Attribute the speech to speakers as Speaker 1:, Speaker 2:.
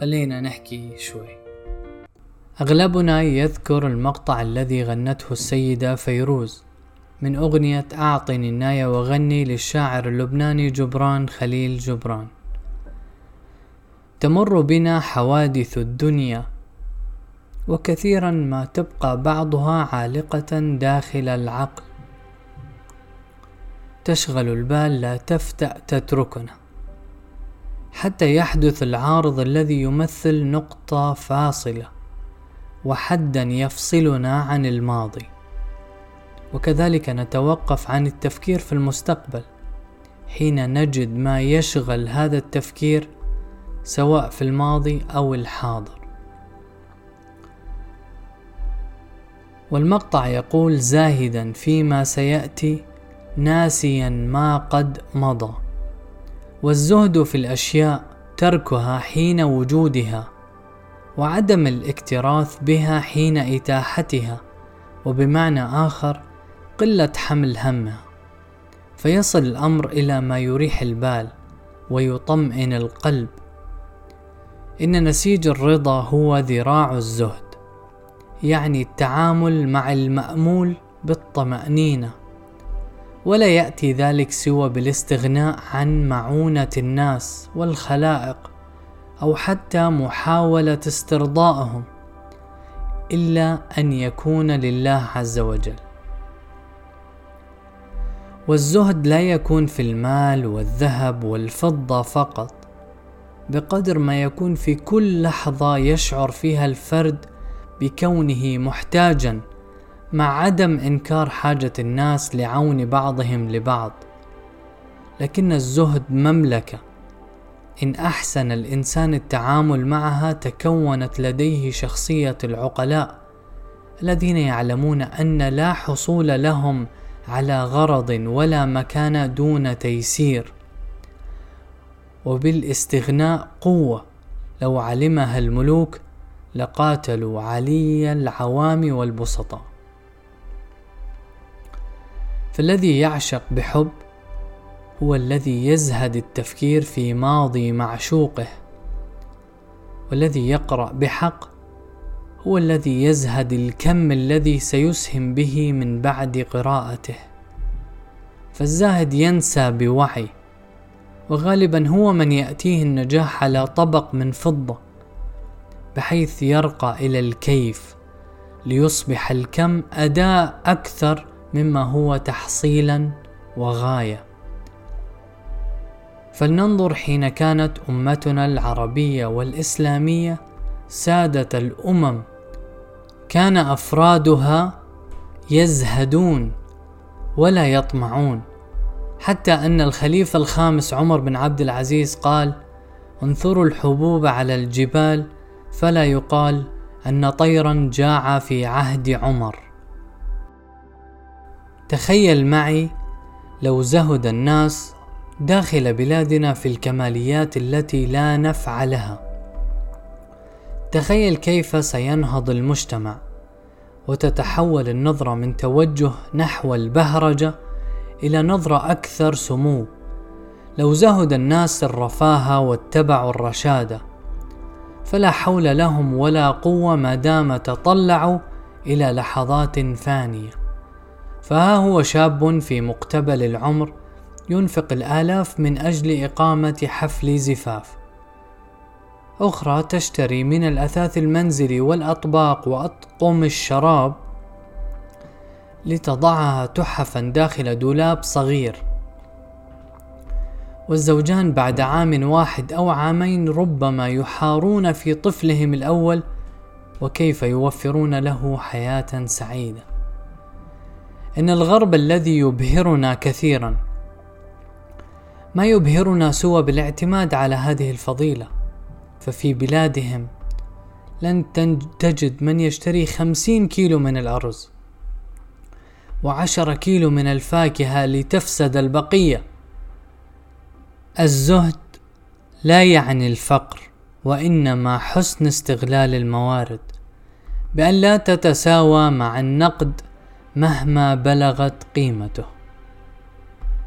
Speaker 1: خلينا نحكي شوي. أغلبنا يذكر المقطع الذي غنته السيدة فيروز من أغنية أعطني الناية وغني للشاعر اللبناني جبران خليل جبران. تمر بنا حوادث الدنيا وكثيرا ما تبقى بعضها عالقة داخل العقل. تشغل البال لا تفتأ تتركنا. حتى يحدث العارض الذي يمثل نقطة فاصلة وحدا يفصلنا عن الماضي. وكذلك نتوقف عن التفكير في المستقبل حين نجد ما يشغل هذا التفكير سواء في الماضي أو الحاضر. والمقطع يقول زاهدا فيما سيأتي ناسيا ما قد مضى. والزهد في الأشياء تركها حين وجودها وعدم الاكتراث بها حين إتاحتها وبمعنى آخر قلة حمل همها. فيصل الأمر إلى ما يريح البال ويطمئن القلب. إن نسيج الرضا هو ذراع الزهد يعني التعامل مع المأمول بالطمأنينة. ولا يأتي ذلك سوى بالاستغناء عن معونة الناس والخلائق أو حتى محاولة استرضائهم إلا أن يكون لله عز وجل. والزهد لا يكون في المال والذهب والفضة فقط بقدر ما يكون في كل لحظة يشعر فيها الفرد بكونه محتاجا مع عدم إنكار حاجة الناس لعون بعضهم لبعض. لكن الزهد مملكة. إن أحسن الإنسان التعامل معها تكونت لديه شخصية العقلاء الذين يعلمون أن لا حصول لهم على غرض ولا مكان دون تيسير. وبالاستغناء قوة لو علمها الملوك لقاتلوا علي العوام والبسطاء. فالذي يعشق بحب هو الذي يزهد التفكير في ماضي معشوقه والذي يقرأ بحق هو الذي يزهد الكم الذي سيسهم به من بعد قراءته. فالزاهد ينسى بوعي وغالبا هو من يأتيه النجاح على طبق من فضة بحيث يرقى إلى الكيف ليصبح الكم أداء أكثر مما هو تحصيلا وغاية. فلننظر حين كانت أمتنا العربية والإسلامية سادة الأمم. كان أفرادها يزهدون ولا يطمعون. حتى أن الخليفة الخامس عمر بن عبد العزيز قال انثروا الحبوب على الجبال فلا يقال أن طيرا جاع في عهد عمر. تخيل معي لو زهد الناس داخل بلادنا في الكماليات التي لا نفع لها. تخيل كيف سينهض المجتمع وتتحول النظرة من توجه نحو البهرجة إلى نظرة أكثر سمو. لو زهد الناس الرفاهة واتبعوا الرشادة فلا حول لهم ولا قوة ما دام تطلعوا إلى لحظات فانيه فها هو شاب في مقتبل العمر ينفق الآلاف من أجل إقامة حفل زفاف. أخرى تشتري من الأثاث المنزلي والأطباق وأطقم الشراب لتضعها تحفا داخل دولاب صغير. والزوجان بعد عام واحد أو عامين ربما يحارون في طفلهم الأول وكيف يوفرون له حياة سعيدة؟ إن الغرب الذي يبهرنا كثيرا. ما يبهرنا سوى بالاعتماد على هذه الفضيلة. ففي بلادهم لن تجد من يشتري خمسين كيلو من الأرز وعشرة كيلو من الفاكهة لتفسد البقية. الزهد لا يعني الفقر وإنما حسن استغلال الموارد. بأن لا تتساوى مع النقد مهما بلغت قيمته.